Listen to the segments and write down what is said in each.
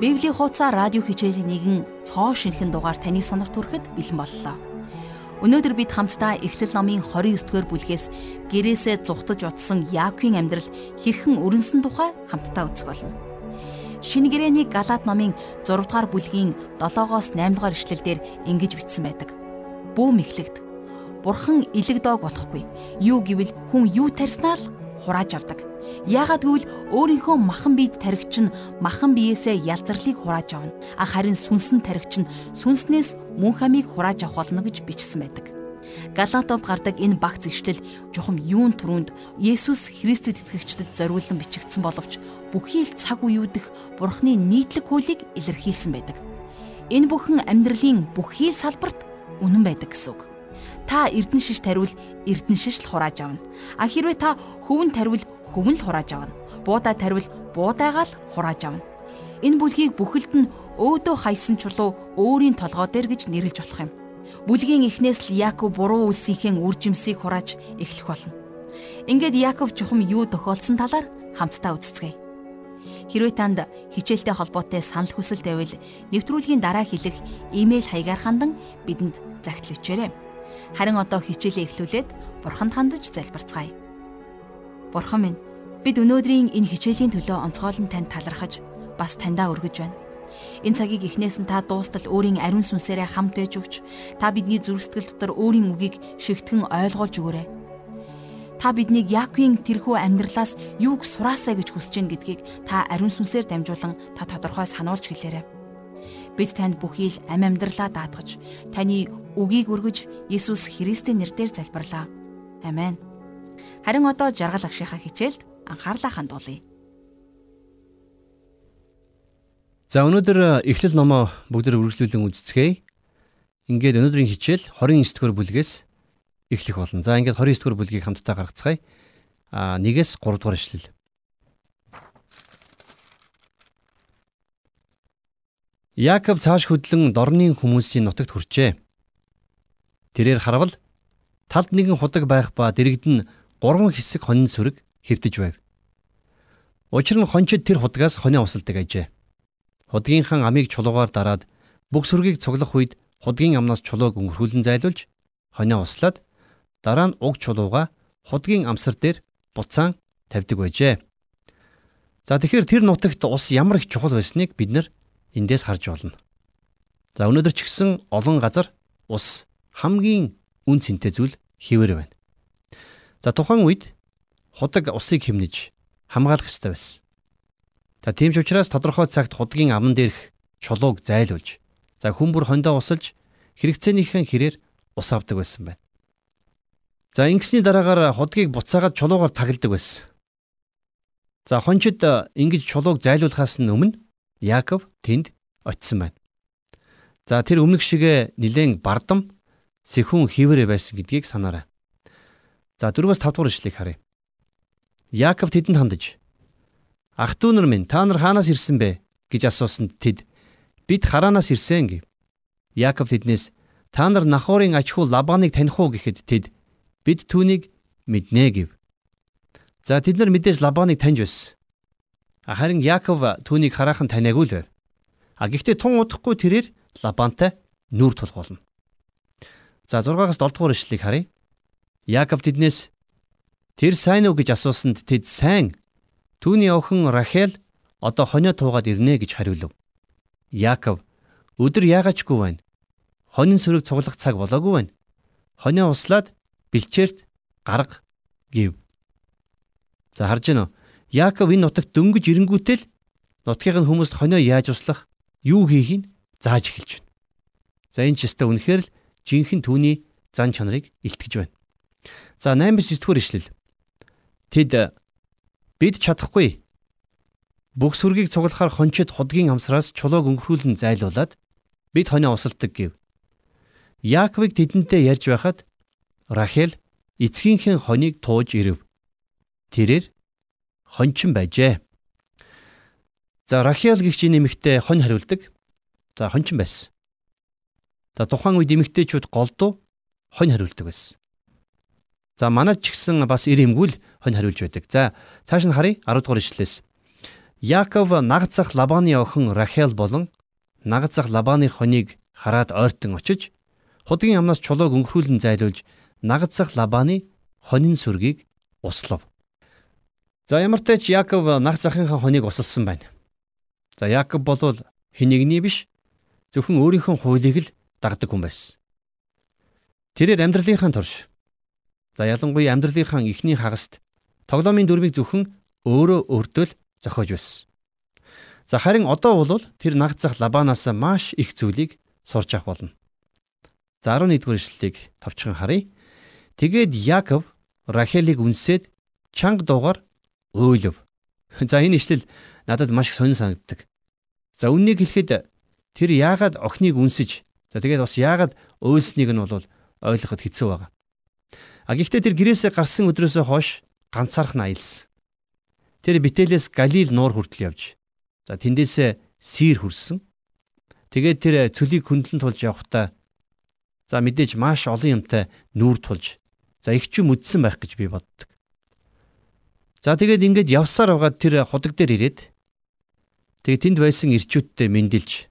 Библийн хуудасаа радио хичээлийн нэгэн цоо шинхэн дугаар таны сонирт хүрэхэд бэлэн боллоо. Өнөөдөр бид хамтдаа Эхлэл номын 29-р бүлгээс гэрээсээ зүхтаж утсан Яаковын амьдрал хэрхэн өрнсөн тухай хамтдаа үзэх болно. Шинэ гэрээний Галаат номын 6 дугаар бүлгийн 7-оос 8 дугаар ишлэлдэр ингэж бичсэн байдаг. Бүүм эхлэгд. Бурхан илэг доог болохгүй. Юу гэвэл хүн юу тарснаа л хурааж авдаг Яагаад гэвэл өөрийнхөө махан биед таригч нь махан биеэсээ ялзарлыг хурааж авна. А харин сүнсэн таригч нь сүнснээс мөн хамийг хурааж авах болно гэж бичсэн байдаг. Галатод гардаг энэ багц ишлэл жухам юун түрүүнд Есүс Христэд итгэгчдэд зориулсан бичигдсэн боловч бүхий л цаг үеүүдэх Бурхны нийтлэг хуулийг илэрхийлсэн байдаг. Энэ бүхэн амьдралын бүхий салбарт үнэн байдаг гэсэн үг. Та эрдэн шиш тариул эрдэн шиш л хурааж авна. А хэрвээ та хөвөн тариул хөвөн л хурааж авна. Буудаа тарвал буудаагаа л хурааж авна. Энэ бүлгийг бүхэлд нь өөдөө хайсан чулуу өөрийн толгой дээр гэж нэрлэж болох юм. Бүлгийн эхнээс л Яаков буруу үлсийнхээ үр жимсийг хурааж эхлэх болно. Ингээд Яаков чухам юу тохиолдсон талаар хамтдаа үздэцгээе. Хэрвээ танд хичээлтэй холбоотой санал хүсэл байвал нэвтрүүлгийн дараа хэлэх имэйл хаягаар хандан бидэнд загтал өчөөрэй. Харин одоо хичээлээ эхлүүлээд бурханд хандаж залбирцгаая. Бурхан минь, бид өнөөдрийн энэ хичээлийн төлөө онцгойлон танд талархаж бас таньдаа өргөж байна. Энэ цагийг эхнээс нь та дуустал өөрийн ариун сүнсээрээ хамт байж өгч та бидний зүрхсэтгэл дотор өөрийн үгийг шигтгэн ойлгуулж өгөөрэй. Та биднийг Яаковын тэрхүү амьдралаас юуг сураасаа гэж хүсэж гин гэдгийг та ариун сүнсээр дамжуулан та тодорхой сануулж хэлээрэй. Бид танд бүхий л ам амьдралаа даатгаж таны үгийг өргөж Иесус Христийн нэрээр залбирлаа. Амен. Харин одоо жаргал агшийнхаа хичээлд анхаарлаа хандуулъя. За өнөөдөр эхлэл номоо бүгдээр үргэлжлүүлэн үздэцгээе. Ингээд өнөөдрийн хичээл 29 дэх бүлгээс эхлэх болно. За ингээд 29 дэх бүлгийг хамтдаа гаргацгаая. А 1-ээс 3 дугаар ишлэл. Яаков цааш хөдлөн дорны хүмүүсийн нутагт хүрчээ. Тэрээр харвал талд нэгэн худаг байх ба дэрэгд нь гурван хэсэг хонин сүрэг хэвтэж байв. Учир нь хончид тэр худгаас хонио усалдаг ажээ. Худгийнхаа амийг чулуугаар дараад бүх сүргийг цуглах үед худгийн амнаас чулууг өнгөрхүүлэн зайлуулж хонио услаад дараа нь уг чулууга худгийн амсар дээр буцаан тавьдаг байжээ. За тэгэхээр тэр нутагт ус ямар их чухал байсныг бид нар эндээс харж болно. За өнөөдөр ч гэсэн олон газар ус хамгийн үн цэнтэй зүйл хിവэр байна. За тухайн үед худаг усыг хэмнэж хамгаалах ёстой байсан. За тийм ч учраас тодорхой цагт худгийн аман дээрх чулууг зайлуулж за хүн бүр хондоо усалж хэрэгцээнийхэн хэрээр ус авдаг байсан байна. За ингэсний дараагаар худгийг буцаагаад чулуугаар тагладаг байсан. За хончид ингэж чулууг зайлуулахаас өмнө Яков тэнд очисон байна. За тэр өмнөх шигэ нилээн бардам сэхүүн хിവэр байсан гэдгийг санаарай. За 4-5 дугаар ишлэгийг харъя. Яаков тэдэнд хандаж "Ах トゥ нар минь та нар хаанаас ирсэн бэ?" гэж асуусанд тэд "Бид хараанаас ирсэн" гэв. Яаков тэднээс "Та нар Нахорын аж ахуй Лабаныг таних уу?" гэхэд тэд "Бид түүнийг мэднэ" гэв. За тэд нар мэдээж Лабаныг таньж байсан. Харин Яаков түүнийг хараахан таниагүй л байв. А гэхдээ тун удахгүй тэрээр Лабантай нүүр тулах болно. За 6-аас 7 дугаар ишлэгийг харъя. Яаков тэднээс тэр сайн уу гэж асуусанд тэд сайн. Түүний охин Рахел одоо хонио туугаад ирнэ гэж хариулв. Яаков өдөр яагаачгүй байна. Хонин сүрэг цуглах цаг болоогүй байна. Хонио услаад бэлчээрт гарга гэв. За харж гинөө. Яаков энэ нутагт дөнгөж ирэнгүүтэл нутгийн хүмүүст хонио яаж услах, юу хийхийг зааж эхэлж байна. За энэ ч өстө үнэхээр л жинхэнэ түүний зан чанарыг илтгэж байна. За 8-9 дэх ишлэл. Тэд бид чадахгүй. Бүх сүргийг цуглахаар хончид худгийн амсраас чулууг өнгөрүүлэн зайлуулад бид хонио усалдаг гэв. Яаковыг тэдэнтэй ярьж байхад Рахел эцгийнхээ хоныг тууж ирэв. Тэрээр хончин байжээ. За Рахел гихч нэмэгтэй хонь хариулдаг. За хончин байсан. За тухайн үед эмэгтэйчүүд голдуу хонь хариулдаг байсан. За манайд ч гэсэн бас ир эмгүүл хонь хариулж байдаг. За цааш нь харъя 10 дугаар ишлэлээс. Яаков нагцах Лабаны охин Рахел болон нагцах Лабаны хоныг хараад ойртон очиж худгийн амнаас чулууг өнгөрүүлэн зайлуулж нагцах Лабаны хонин сүргийг услав. За ямар ч тач Яаков нагцахынхаа хоныг усалсан байна. За Яаков болвол хинэгний биш зөвхөн өөрийнхөө хуулийг л дагдаг хүн байсан. Тэрээр амьдралынхаа турш за ялангуяа амьдралынхаа эхний хагаст тоглоомын дүрмийг зөвхөн өөрөө өртөл зохиож байсан. За харин одоо бол тэр нагцах Лабанаас маш их зүйлийг сурч авах болно. За 11-р ишлэлийг товчхон харъя. Тэгээд Яаков Рахелийг үнсээд чанга дуугаар уйлв. За энэ ишлэл надад маш сонир санагддаг. За үннийг хэлэхэд тэр яагаад охиныг үнсэж за тэгээд бас яагаад уйлсныг нь бол ойлгоход хэцүү байгаа. А гэхдээ тэр гэрээсээ гарсан өдрөөсөө хойш ганцаарх аялсан. Тэр Битэлээс Галил нуур хүртэл явж за тэндээсээ Сир хүрсэн. Тэгээд тэр цөлийг хөндлөн тулж явхдаа за мэдээж маш олон юмтай нүүр тулж за их ч юм үдсэн байх гэж би боддог. За тэгээд ингээд явсаар байгаа тэр худаг дээр ирээд тэгээд тэнд байсан ирчүүдтэй мэндэлж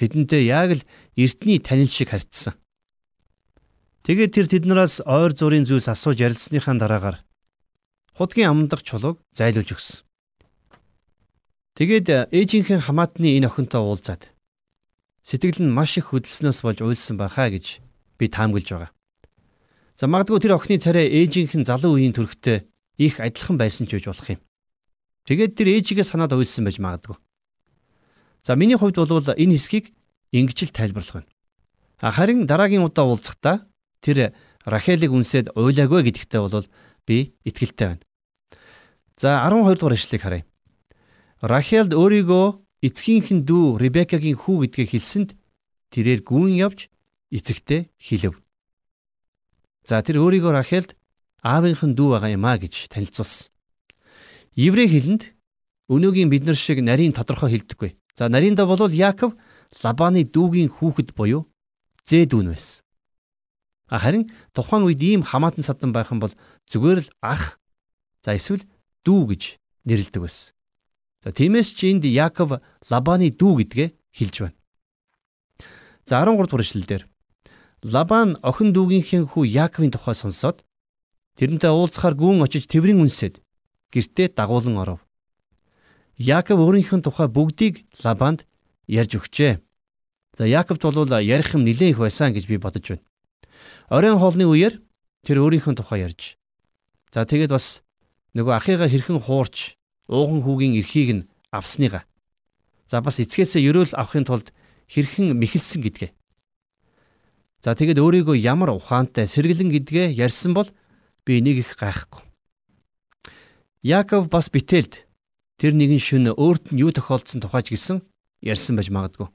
тэдэнтэй яг л эртний танил шиг харьцсан. Тэгээд тэр тэднээс ойр зургийн зүйлс асууж ярилцсныхаа дараагаар худгийн амдах чулууг зайлуулж өгсөн. Тэгээд э, ээжийнхэн хамаатны энэ охинтой уулзаад сэтгэл нь маш их хөдөлснөөс болж уйлсан байхаа гэж би таамаглаж байгаа. За магадгүй тэр охины царай ээжийнхэн залуу үеийн төрхтэй их адилхан байсан ч гэж болох юм. Тэгээд тэр ээжигээ санаад уйлсан байж магадгүй. За миний хувьд бол энэ хэсгийг ингэж л тайлбарлах байна. Харин дараагийн удаа уулзахдаа тэр Рахелийг үнсээд уйлаагүй гэдэгтээ бол би итгэлтэй байна. За 12 дугаар ишлэгийг харъя. Рахелд өөрийгөө эцгийнхэн дүү Ребекагийн хүү гэдгийг хэлсэнд тэрээр гүн явж эцэгтэй хэлв. За тэр өөрийгөө Рахелд аавынхын дүү байгаа юм а гэж танилцуулсан. Еврей хэлэнд өнөөгийн бид нар шиг нарийн тодорхой хэлдэггүй. За нарийнда бол Яаков Лабаны дүүгийн хүүхэд буюу Зэ дүүн байсан. Харин тухайн үед ийм хамаатан садан байх юм бол зүгээр л ах за эсвэл дүү гэж нэрлэдэг байсан. За тиймээс чи энд Яаков Лабаны дүү гэдгээ хэлж байна. За 13 дугаар эшлэлдэр Лабан охин дүүгийнхээ хүү Яаковын тухай сонсоод тэрнтэй уулзахаар гүн очиж тэврийн үнсээд гертээ дагуулan оров. Яаков өөрийнхөө тухай бүгдийг Лабанд ярьж өгчээ. За Яаковт бол ярих юм нэлээд их байсан гэж би бодож байна. Оройн хоолны үеэр тэр өөрийнхөө тухай ярьж. За тэгээд бас нөгөө ахыгаа хэрхэн хуурч ууган хүүгийн эрхийг нь авсныгаа. За бас эцгээсээ ерөөл авахын тулд хэрхэн мэхэлсэн гэдгээ. За тэгээд өөрийгөө ямар ухаантай сэргэлэн гэдгээ ярьсан бол би энийг их гайхгүй. Яаков бас битээлд тэр нэгэн шөнө өөрт нь юу тохиолдсон тухайч гисэн ярьсан байж магадгүй.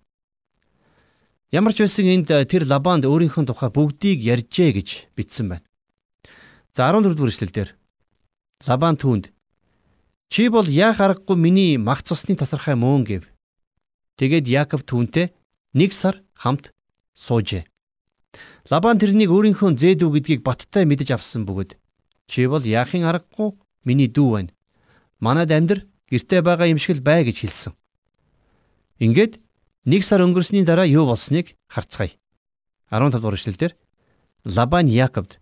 Ямар ч байсан энд э, тэр Лабанд өөрийнхөө тухай бүгдийг ярьжээ гэж бичсэн байна. За 14 дугаар эшлэлдэр Лабан түүнд чи бол яах аргагүй миний мах цусны тасархай мөн гэв. Тэгээд Яаков түүнтэй нэг сар хамт суужээ. Лабан тэрнийг өөрийнхөө зээдүү гэдгийг баттай мэдэж авсан бөгөөд чи бол яахын аргагүй миний дүү байна. Манад амьдр гэрте байгаа юм шиг л бай гэж хэлсэн. Ингээд Нэг сар өнгөрсний дараа юу болсныг харцгаая. 15 дугаар эшлэлдэр Лабан Яаковд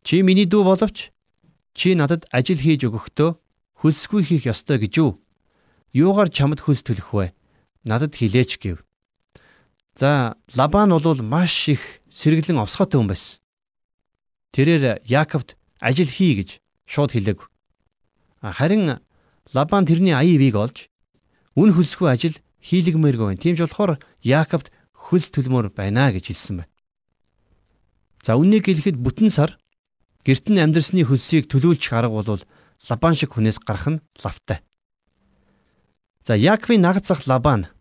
чи миний дүү боловч чи надад ажил хийж өгөхдөө хөлсгүй хийх ёстой гэж юу? Юугаар чамд хөлс төлөх вэ? Надад хилээч гэв. За Лабан бол маш их сэргэлэн овсгоотой хүн байсан. Тэрээр Яаковд ажил хий гэж шууд хэлээг. Харин Лабан тэрний вийг олж үн хөлсгүй ажил хийлэгмээргүй байна. Тийм ч болохоор Яаковд хөлс төлмөр байна гэж хэлсэн байна. За үннийг хэлэхэд бүтэн сар герт нь амьдрсны хөлсийг төлөөлчих арга бол Лабан шиг хүнээс гарах нь лавтай. За Яаковын нагц зах Лабан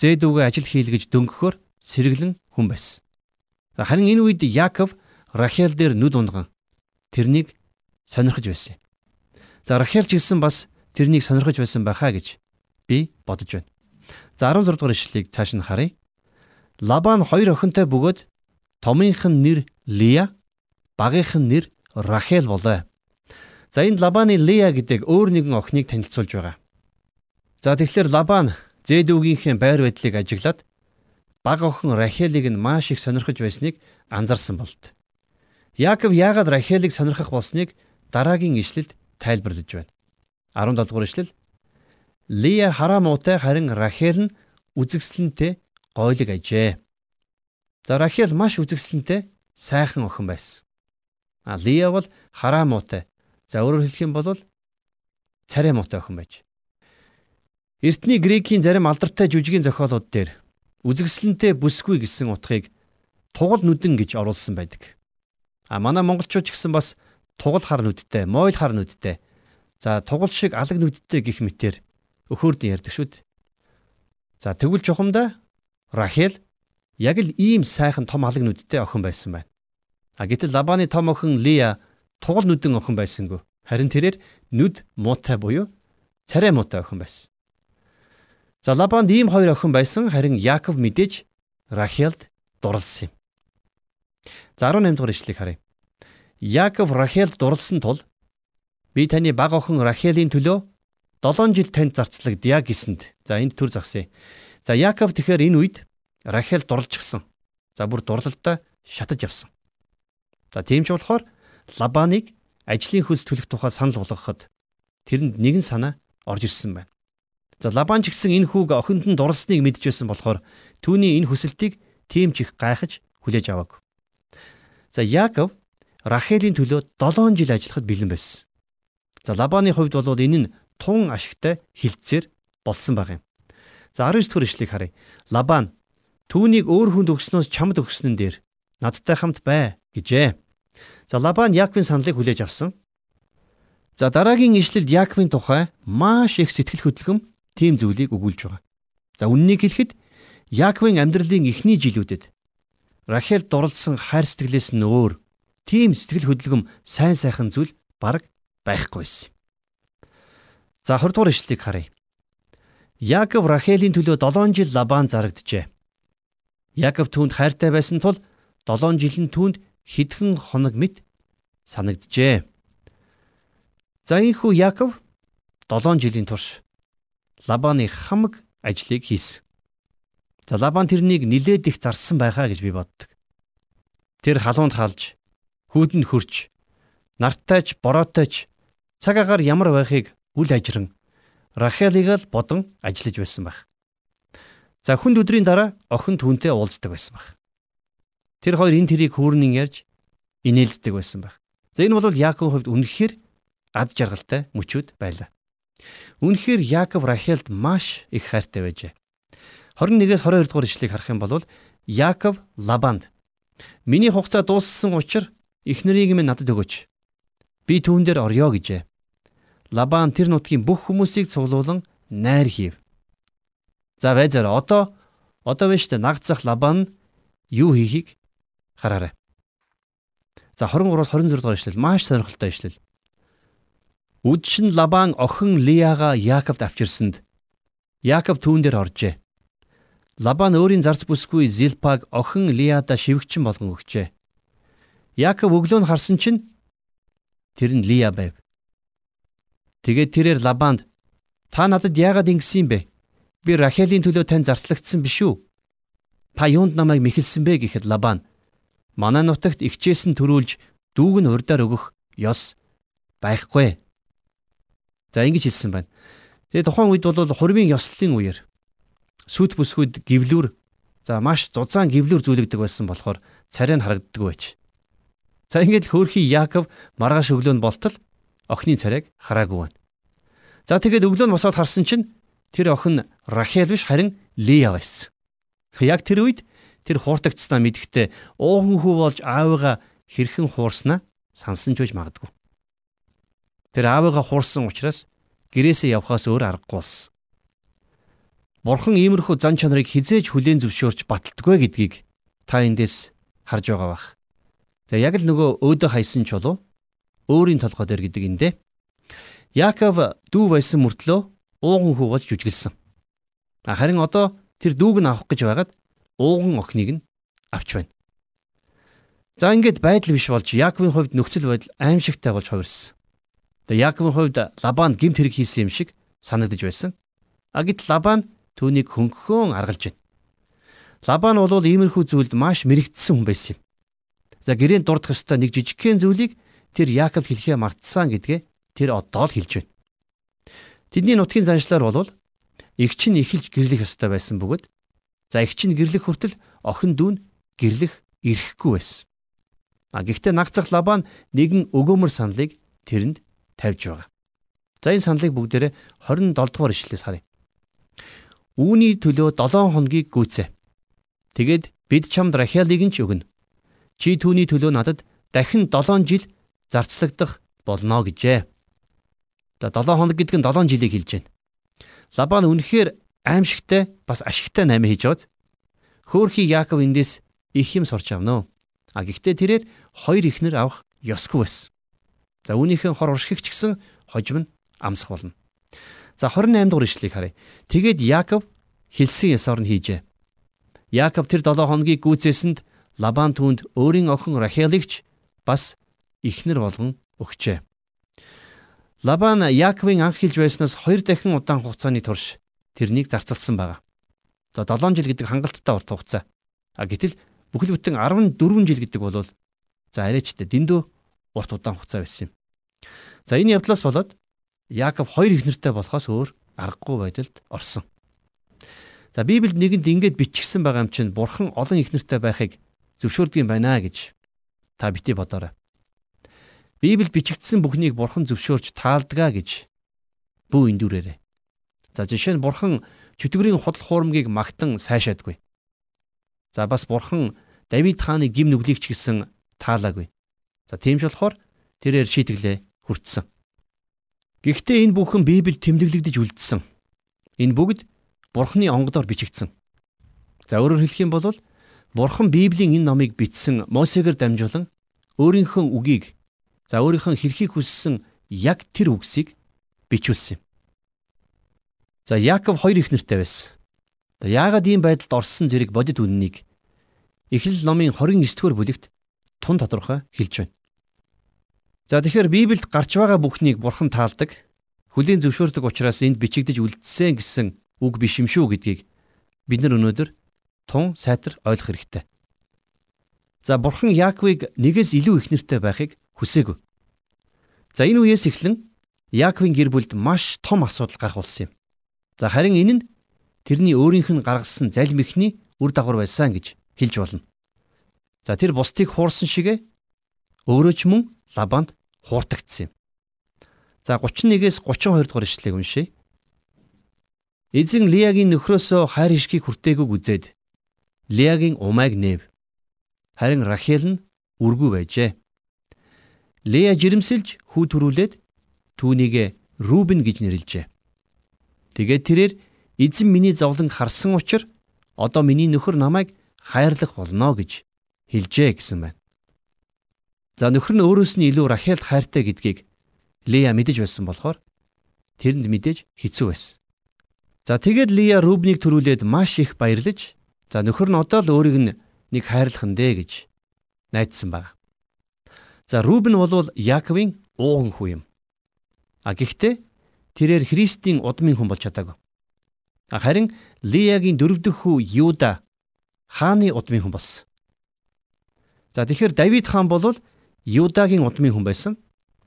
зээдүүгээ ажил хийлгэж дөнгөхөөр сэргэлэн хүн байсан. Харин энэ үед Яаков Рахел дээр нүд унган тэрнийг сонирхож байсан. За Рахел ч гэсэн бас тэрнийг сонирхож байсан байхаа гэж би бодож байна. За 16 дугаар ишлэлийг цааш нь харъя. Лабан хоёр охинтой бөгөөд томынх нь нэр Лия, багийнх нь нэр Рахел болоо. За энд Лабаны Лия гэдэг өөр нэгэн охиныг танилцуулж байгаа. За тэгэхээр Лабан зээдүүгийнхээ байр байдлыг ажиглаад баг охин Рахелийг нь маш их сонирхож байсныг анзаарсан болд. Яаков яагаад Рахелийг сонирхох болсныг дараагийн ишлэлд тайлбарлаж байна. 17 дугаар ишлэл Лия хараа муутай харин Рахел нь үзэгсэлэнтэй гойлог ажээ. За Рахел маш үзэгсэлэнтэй сайхан охин байсан. А Лия бол хараа муутай. За өөрөөр хэлэх юм бол царай муутай охин байж. Эртний грекийн зарим алдартай жүжигийн зохиолууд дээр үзэгсэлэнтэй бүсгүй гэсэн утгыг тугал нүдэн гэж оруулсан байдаг. А манай монголчууд ч гэсэн бас тугал хар нүдтэй, мойл хар нүдтэй. За тугал шиг алаг нүдтэй гих мэтэр өхөөрдөн ярьдаг шүү дээ. За тэгвэл чухамдаа Рахел яг л ийм сайхан том алаг нүдтэй охин байсан байна. А гэтэл Лабаны том охин Лия тугал нүдэн охин байсангүй. Харин тэрээр нүд муутай буюу царай муутай охин байсан. За Лабанд ийм хоёр охин байсан харин Яаков мэдээж Рахелд дурлсан юм. За 18 дугаар ишлэгийг харъя. Яаков Рахелд дурлсан тул би таны баг охин Рахелийн төлөө 7 жил танд зарцлагдъя гэсэнд. За энд төр загсъя. За Яаков тэгэхээр энэ үед Рахел дурлжчихсан. За бүр дурлалтаа шатаж явсан. За тийм ч болохоор Лабаныг ажлын хөлс төлөх тухай санал болгоход тэрэнд нэгэн санаа орж ирсэн байна. За Лабан ч гэсэн энэ хүүг охинд нь дурлсныг мэдж байсан болохоор түүний энэ хүсэлтийг тийм ч их гайхаж хүлээж аваагүй. За Яаков Рахелийн төлөө 7 жил ажиллахад бэлэн байсан. За Лабаны хувьд бол энэ нь тун ашигтай хилцээр болсон баг юм. За 19 дэх ишлэгийг харъя. Лабан түүнийг өөр хүнд өгснөөс чамд өгснөн дээр надтай хамт бай гэжээ. За Лабан Яаковын саналыг хүлээж авсан. За дараагийн ишлэлд Яаковын тухай маш их сэтгэл хөдлөм тийм зүйлийг өгүүлж байгаа. За үннийг хэлэхэд Яаковын амьдралын эхний жилүүдэд Рахел дурлсан хайр сэтгэлээс нь өөр тийм сэтгэл хөдлөм сайн сайхан зүйл бараг байхгүй байсан. За 20 дугаар ишлэлийг харъя. Яаков Рахелийн төлөө 7 жил Лабан зарагджээ. Яаков түүнд хайртай байсан тул 7 жил нь түүнд хидхэн хоног мэт санагджээ. За ийхүү Яаков 7 жилийн турш Лабаны хамаг ажлыг хийсэн. За Лабан тэрнийг нилээд их зарсан байхаа гэж би боддог. Тэр халуунд халж, хүүдэнд хөрч, нартайч, бороотойч цаг агаар ямар байхыг үл ажиран Рахелийг л бодон ажиллаж байсан байх. За хүнд өдрийн дараа охин түүнтэй уулздаг байсан байх. Тэр хоёр энэ тэрийг хүүрнэн ярьж инээлддэг байсан байх. За энэ бол Яаковын хувьд үнэхээр ад жаргалтай мөчүүд байлаа. Үнэхээр Яаков Рахелд маш их хайртай байжээ. 21-ээс 22 дугаар ишлэгийг харах юм бол Яаков Лабанд миний хугацаа дууссан учраас их нарыг минь надад өгөөч. Би түүн дээр орё гэжээ. Лабан тэр нутгийн бүх хүмүүсийг цуглуулan найр хийв. За байзаар одоо одоо биш тэ нагцах Лабан юу хийхийг хараарай. За 23-аас 26 дугаар ишлэл маш сонирхолтой ишлэл. Үдшин Лабан охин Лияга Яаковд авчирсанд Яаков түүн дээр оржээ. Лабан өөрийн зарц бүсгүй Зилпаг охин Лияда шивгчин болгон өгчээ. Яаков өглөө нь харсан чинь тэр нь Лия байв. Тэгээд тэрээр Лабанд та надад яагаад ингэсэн бэ? Би Рахелийн төлөө тань зарцлагдсан биш үү? Та юунд намайг мэхэлсэн бэ гэхэд Лабан манай нутагт ихчээс нь төрүүлж дүүг нь урдаар өгөх ёс байхгүй. За ингэж хэлсэн байна. Тэгээ тухайн үед бол хурмын ёслолын үеэр сүт бүсгүйд гівлүүр за маш зузаан гівлүүр зүйлэгдэг байсан болохоор царай нь харагддаг байж. За ингэж л хөөрхий Яаков маргааш өглөө нь болтол охины царайг хараагүй байна. За тэгээд өглөө нь босоод харсан чинь тэр охин Рахел биш харин Лея байсан. Яг тэр үед тэр хууртагдснаа мэдхдээ уухан хүү болж аавыгаа хэрхэн хуурснаа сансан ч үж магадгүй. Тэр аавыгаа хуурсан учраас гэрээсээ явхаас өөр аргагүй болсон. Бурхан иймэрхүү зан чанарыг хизээж хүлээн зөвшөөрч баталдаггүй гэдгийг та эндээс харж байгаа бах. Тэгээ яг л нөгөө өөдөө хайсан чулуу өөрийн толгой дээр гэдэг эндэ. Яаков дүү байсан мөртлөө ууган хүү болж жүжиглсэн. Харин одоо тэр дүүг нь авах гэж байгаад ууган охиныг нь авч байна. За ингээд байдал биш болж Яаковын хувьд нөхцөл байдал аимшигтай болж хувирсан. Тэгээ Яаковын хувьд Лабан гимт хэрэг хийсэн юм шиг санагдаж байсан. Агит Лабан түүнийг хөнгөхөн аргалж байна. Лабан бол иймэрхүү зүйлд маш мэрэгдсэн хүн байсан юм. За гэрээнд дурдах ёстой нэг жижигхэн зүйлийг тэр Яаков хэлхээ мартсан гэдгээ тэр одоо л хэлж байна. Тэдний нутгийн заншлаар бол эгч нь эхэлж гэрлэх ёстой байсан бөгөөд за эгч нь гэрлэх хүртэл охин дүүн гэрлэх ирэхгүй байсан. А гэхдээ нагцах Лабан нэгэн өгөөмөр саналыг тэрэнд тавьж байгаа. За энэ саналыг бүгдээрээ 27 дугаар ишлээс харъя. Үүний төлөө 7 хоногийг гүйцээ. Тэгээд бид чамд Рахелыг нь ч өгнө. Чи түүний төлөө надад дахин 7 жил зарцлагдах болно гэжээ. За 7 хоног гэдэг нь 7 жилийг хэлж байна. Лабан үнэхээр аимшигтай бас ашигтай найм хийж байгааз. Хөөхий Яаков эндээс их юм сурч авнаа. А гэхдээ тэрээр хоёр ихнэр авах ёсгүй байсан. За үүнийхэн хор уршигч гисэн хожим нь амсах болно. За 28 дугаар ишлэгийг харъя. Тэгээд Яаков хэлсэн ёсоор нь хийжээ. Яаков тэр 7 хоногийг гүйцээсэнд Лабан түүнд өөрийн охин Рахелигч бас ихнэр болгон өгчээ. Лабан Яаковын анх хэлж байснаас хоёр дахин удаан хугацааны турш тэрнийг зарцалсан байгаа. За 7 жил гэдэг хангалттай урт хугацаа. А гэтэл бүхэл бүтэн 14 жил гэдэг бол за арайчтай дэндүү урт удаан хугацаа байсан юм. За энэ явдлаас болоод Яаков хоёр их нэртэй болохоос өөр аргагүй байдалд орсон. За Библиэд нэгэнд ингэж бичигдсэн байгаа юм чинь Бурхан олон их нэртэй байхыг зөвшөөрдөг юм байна гэж та бити бодоорой. Библиэд бичигдсэн бүхнийг Бурхан зөвшөөрч таалдгаа гэж бүү эндүрээрээ. За жишээ нь Бурхан чөтгөрийн худал хуурмгийг магтан сайшаадгүй. За бас бурхан Давид хааны гим нүглийг ч гэсэн таалаагүй. За тийм ч болохоор тэрээр шийтгэлээ хүртсэн. Гэхдээ энэ бүхэн Библиэд тэмдэглэгдэж үлдсэн. Энэ бүгд Бурхны онгодоор бичигдсэн. За өөрөөр хэлэх юм бол Бурхан Библийн энэ номыг бичсэн Мосегээр дамжуулан өөрийнхөө үгийг за өөрийнхөө хэрхийг хүссэн яг тэр үгсийг бичүүлсэн юм. За Яаков хоёр их нэртэй байсан. Яагаад ийм байдалд орсон зэрэг бодит үннийг Эхлэл номын 29-р бүлэгт тун тодорхой хэлж байна. За тэгэхээр Библиэд гарч байгаа бүхнийг Бурхан таалдаг, хүлийн зөвшөөрдөг учраас энд бичигдэж үлдсэн гэсэн үг биш юм шүү гэдгийг бид нар өнөөдөр тун сайтар ойлгох хэрэгтэй. За Бурхан Яаковыг нэгээс илүү их нэртэй байхыг хүсээгүй. За энэ үеэс эхлэн Яаковын гэр бүлд маш том асуудал гарах болсон юм. За харин энэ нь тэрний өөрийнх нь гаргасан залим ихний үр дагавар байсан гэж хэлж болно. За тэр бусдыг хуурсан шигэ өөрөө ч мөн Лабанд хууртагдсан юм. За 31-ээс 32 дугаар ишлэгийг уншъя. Эзэн Лиагийн нөхрөөсөө хайр хишгийг хүртээгүйг үзээд Лиагийн умайг нээв. Харин Рахел нь үргүй байжээ. Лея жирэмсэлж хүү төрүүлээд түүнийг Рубен гэж нэрлэжээ. Тэгээд тэрээр эзэн миний зовлон харсан учраас одоо миний нөхөр намайг хайрлах болно гэж хэлжээ гэсэн байна. За нөхөр нь өөрөөс нь илүү Рахелд хайртай гэдгийг Лея мэдэж байсан болохоор тэрэнд мэдээж хэцүү байсан. За тэгээд Лея Рубнийг төрүүлээд маш их баярлаж за нөхөр нь одоо л өөрийг нь нэг хайрлах нь дээ гэж найдсан байна. За Рубен бол Яаковын ууган хүү юм. А гэхдээ тэрээр Христийн удмын хүн болж чадаагүй. Харин Леягийн дөрөвдөх хүү Юда хааны удмын хүн болсон. За тэгэхээр Давид хаан бол Юдагийн удмын хүн байсан.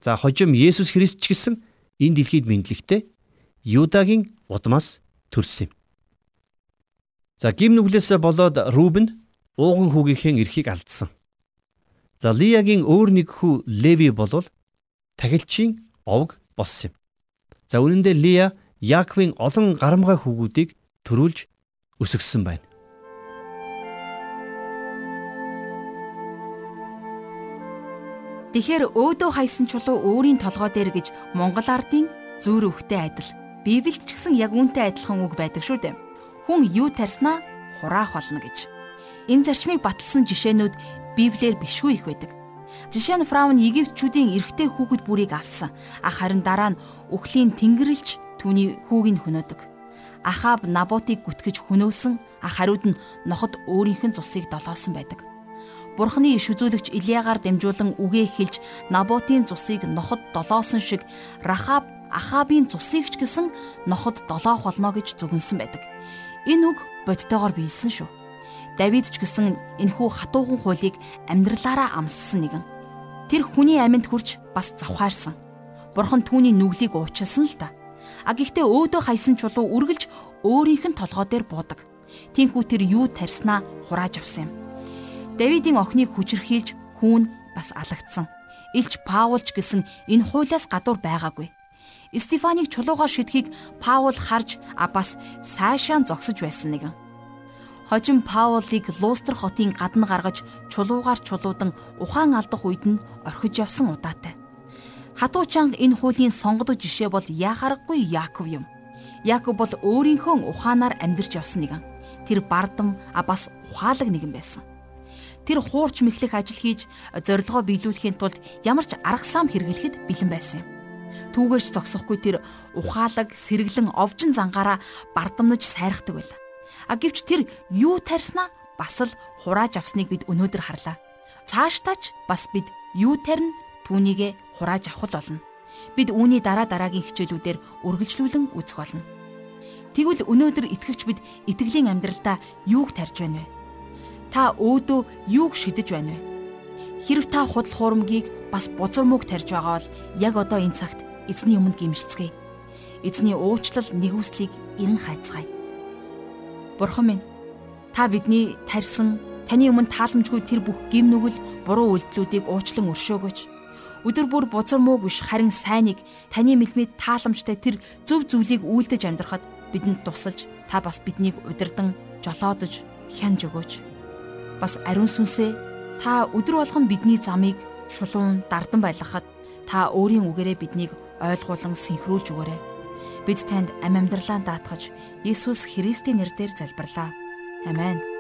За хожим Есүс Христ ч гэсэн энэ дэлхийд мэдлэгтэй Юдагийн удмаас төрсөн юм. За гим нүглээсээ болоод Рубен ууган хүүгийнхээ эрхийг алдсан. За Лиягийн өөр нэг хүү Леви болвол тахилчийн овг болсон юм. За үүн дээр Лия Яаковын олон гарамгай хүүгүүдийг төрүүлж өсгсөн байна. Тэгэхээр өөдөө хайсан чулуу өөрийн толгой дээр гэж Монгол ардын зүүр өвхтэй адил Библиэд ч гэсэн яг үүнтэй адилхан үг байдаг шүү дээ. Хүн юу тарснаа хураах болно гэж. Энэ зарчмыг баталсан жишээнүүд Библиэр бишгүй их байдаг. Жишээ нь Фраун Египтчүүдийн эрэгтэй хүүхэд бүрийг алсан. Ах харин дараа нь үхлийн тэнгэрлж түүний хүүг нь хөнөөдөг. Ахаб Наботыг гүтгэж хөнөөсөн ах хариуд нь ноход өөрийнх нь цусыг долоосон байдаг. Бурхны иш үзүүлэгч Илиягаар дамжуулан үгээ хэлж Наботын цусыг ноход долоосон шиг Рахаб Ахабын цусыг ч гэсэн ноход долоох болно гэж зүгэнсэн байдаг. Энэ үг бодтойгоор биелсэн шүү. Давид ч гэсэн энэхүү хатуухан хуулийг амьдралаараа амссан нэгэн. Тэр хүний аминд хүрч бас завхаарсан. Бурхан түүний нүглийг уучлсан л та. А гэхдээ өөдөө хайсан чулуу үргэлж өөрийнх нь толгой дээр буудаг. Тинхүү тэр юу тарснаа хурааж авсан юм. Давидын охиныг хүчрхийлж хүүн бас алагдсан. Илч Паулч гэсэн энэ хуулиас гадуур байгаагүй. Стефаныг чулуугаар шидэхийг Паул харж а бас сайшаан зогсож байсан нэгэн. Хожим Паулыг Лустр хотын гадна гаргаж чулуугаар чулуудан ухаан алдах үед нь орхиж явсан удаатай. Хатуу чанга энэ хуулийн сонгодог жишээ бол яхаргагүй Яаков юм. Яаков бол өөрийнхөө ухаанаар амьдарч явсан нэгэн. Тэр бардам а бас ухаалаг нэгэн байсан. Тэр хуурч мэхлэх ажил хийж зорилгоо биелүүлэхийн тулд ямар ч арга сам хэрэглэхэд бэлэн байсан юм. Түүгээрч зогсохгүй тэр ухаалаг, сэргэлэн овжин зангаараа бардамнаж сайрахдаг байлаа. А гэвч тэр юу тарьснаа бас л хурааж авсныг бид өнөөдөр харлаа. Цааштаач бас бид юу тарина түүнийгэ хурааж авах болно. Бид үүний дараа дараагийн хичээлүүдээр үргэлжлүүлэн үзэх болно. Тэгвэл өнөөдөр итгэгч бид итгэлийн амьдралдаа юуг тарьж байна вэ? Та өөдөө юуг шидэж байна вэ? Хэрв та худал хуурмгийг бас бузар мөг тарьж байгаа бол яг одоо энэ цагт эзний өмнө гимшицгээе. Эзний уучлал нэгүслийг эрен хайцгаая. Бурхан минь та бидний тарьсан таны өмнө тааламжгүй тэр бүх гим нүгэл буруу үйлдэлүүдийг уучлан өршөөгөөч. Өдөр бүр бузар мууг биш харин сайныг таны мэлмэд тааламжтай тэр зөв зүйлийг үйлдэж амьдрахад бидэнд тусалж та бас биднийг удирдан жолоодож хянж өгөөч. Бас ариун сүнсээ та өдөр болгон бидний замыг шулуун дардан байлгахад та өөрийн үгээрээ биднийг ойлгуулан синхруулж өгөөрэй. Бид танд ам амьдралаа даатгаж Иесус Христийн нэрээр залбирлаа. Амен.